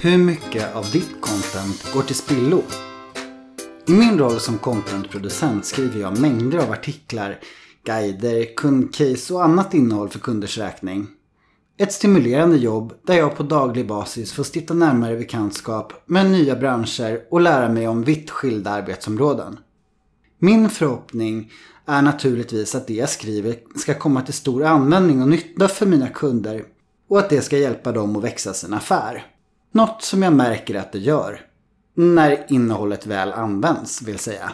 Hur mycket av ditt content går till spillo? I min roll som contentproducent skriver jag mängder av artiklar, guider, kundcase och annat innehåll för kunders räkning. Ett stimulerande jobb där jag på daglig basis får sitta närmare bekantskap med nya branscher och lära mig om vitt skilda arbetsområden. Min förhoppning är naturligtvis att det jag skriver ska komma till stor användning och nytta för mina kunder och att det ska hjälpa dem att växa sin affär. Något som jag märker att det gör. När innehållet väl används vill säga.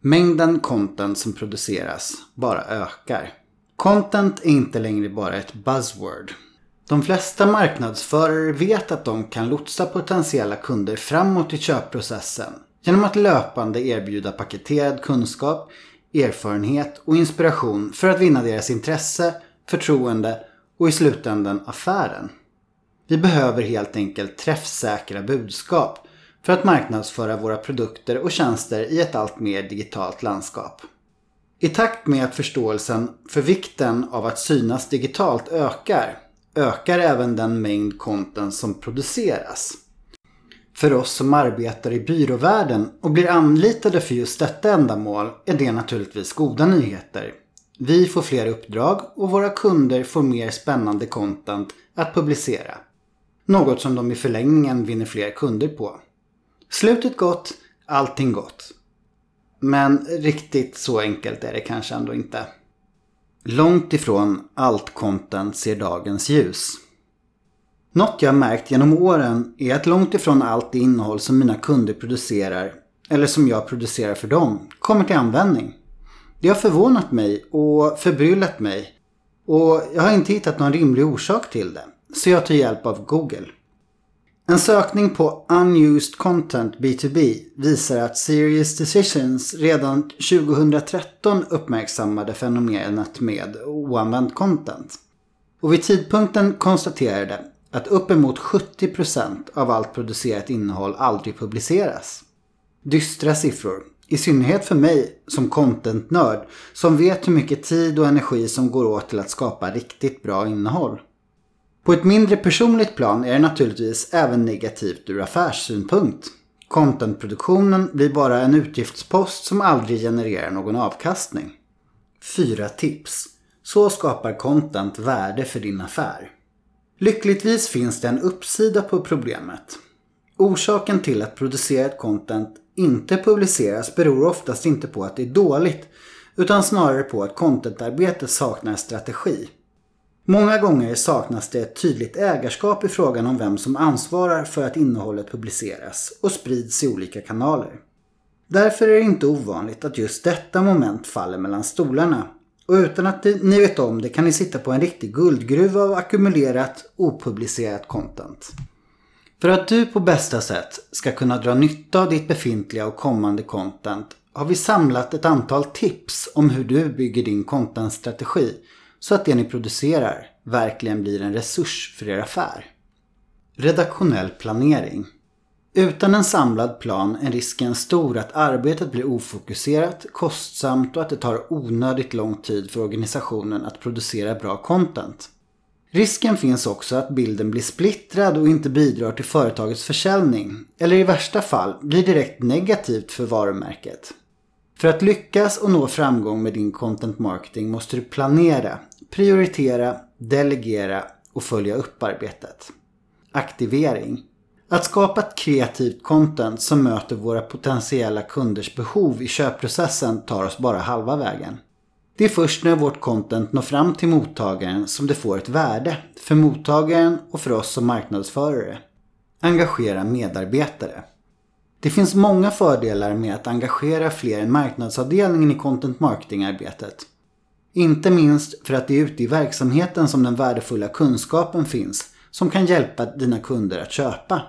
Mängden content som produceras bara ökar. Content är inte längre bara ett buzzword. De flesta marknadsförare vet att de kan lotsa potentiella kunder framåt i köpprocessen genom att löpande erbjuda paketerad kunskap, erfarenhet och inspiration för att vinna deras intresse, förtroende och i slutändan affären. Vi behöver helt enkelt träffsäkra budskap för att marknadsföra våra produkter och tjänster i ett allt mer digitalt landskap. I takt med att förståelsen för vikten av att synas digitalt ökar, ökar även den mängd content som produceras. För oss som arbetar i byråvärlden och blir anlitade för just detta ändamål är det naturligtvis goda nyheter. Vi får fler uppdrag och våra kunder får mer spännande content att publicera. Något som de i förlängningen vinner fler kunder på. Slutet gott, allting gott. Men riktigt så enkelt är det kanske ändå inte. Långt ifrån allt content ser dagens ljus. Något jag märkt genom åren är att långt ifrån allt det innehåll som mina kunder producerar, eller som jag producerar för dem, kommer till användning. Det har förvånat mig och förbryllat mig och jag har inte hittat någon rimlig orsak till det. Så jag tar hjälp av Google. En sökning på Unused Content B2B visar att Serious Decisions redan 2013 uppmärksammade fenomenet med oanvänt content. Och vid tidpunkten konstaterade att uppemot 70% av allt producerat innehåll aldrig publiceras. Dystra siffror, i synnerhet för mig som contentnörd som vet hur mycket tid och energi som går åt till att skapa riktigt bra innehåll. På ett mindre personligt plan är det naturligtvis även negativt ur affärssynpunkt. Contentproduktionen blir bara en utgiftspost som aldrig genererar någon avkastning. Fyra tips. Så skapar content värde för din affär. Lyckligtvis finns det en uppsida på problemet. Orsaken till att producerat content inte publiceras beror oftast inte på att det är dåligt utan snarare på att contentarbetet saknar strategi. Många gånger saknas det ett tydligt ägarskap i frågan om vem som ansvarar för att innehållet publiceras och sprids i olika kanaler. Därför är det inte ovanligt att just detta moment faller mellan stolarna och utan att ni vet om det kan ni sitta på en riktig guldgruva av ackumulerat opublicerat content. För att du på bästa sätt ska kunna dra nytta av ditt befintliga och kommande content har vi samlat ett antal tips om hur du bygger din contentstrategi så att det ni producerar verkligen blir en resurs för er affär. Redaktionell planering. Utan en samlad plan är risken stor att arbetet blir ofokuserat, kostsamt och att det tar onödigt lång tid för organisationen att producera bra content. Risken finns också att bilden blir splittrad och inte bidrar till företagets försäljning, eller i värsta fall blir direkt negativt för varumärket. För att lyckas och nå framgång med din content marketing måste du planera, prioritera, delegera och följa upp arbetet. Aktivering. Att skapa ett kreativt content som möter våra potentiella kunders behov i köpprocessen tar oss bara halva vägen. Det är först när vårt content når fram till mottagaren som det får ett värde för mottagaren och för oss som marknadsförare. Engagera medarbetare. Det finns många fördelar med att engagera fler än marknadsavdelningen i content marketing-arbetet. Inte minst för att det är ute i verksamheten som den värdefulla kunskapen finns som kan hjälpa dina kunder att köpa.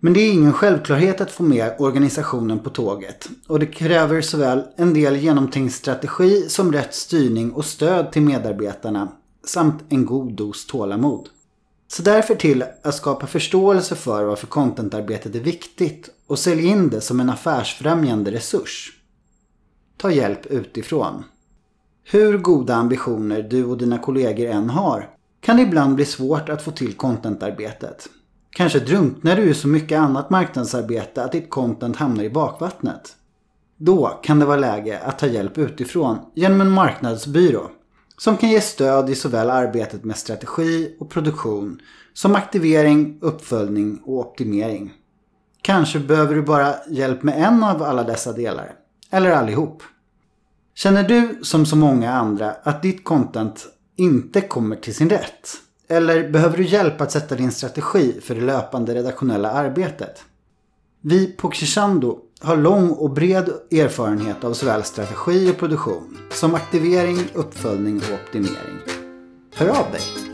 Men det är ingen självklarhet att få med organisationen på tåget och det kräver såväl en del genomtänkt strategi som rätt styrning och stöd till medarbetarna samt en god dos tålamod. Så därför till att skapa förståelse för varför contentarbetet är viktigt och sälj in det som en affärsfrämjande resurs. Ta hjälp utifrån. Hur goda ambitioner du och dina kollegor än har kan det ibland bli svårt att få till contentarbetet. Kanske drunknar du i så mycket annat marknadsarbete att ditt content hamnar i bakvattnet. Då kan det vara läge att ta hjälp utifrån genom en marknadsbyrå som kan ge stöd i såväl arbetet med strategi och produktion som aktivering, uppföljning och optimering. Kanske behöver du bara hjälp med en av alla dessa delar. Eller allihop. Känner du som så många andra att ditt content inte kommer till sin rätt? Eller behöver du hjälp att sätta din strategi för det löpande redaktionella arbetet? Vi på Crescendo har lång och bred erfarenhet av såväl strategi och produktion som aktivering, uppföljning och optimering. Hör av dig!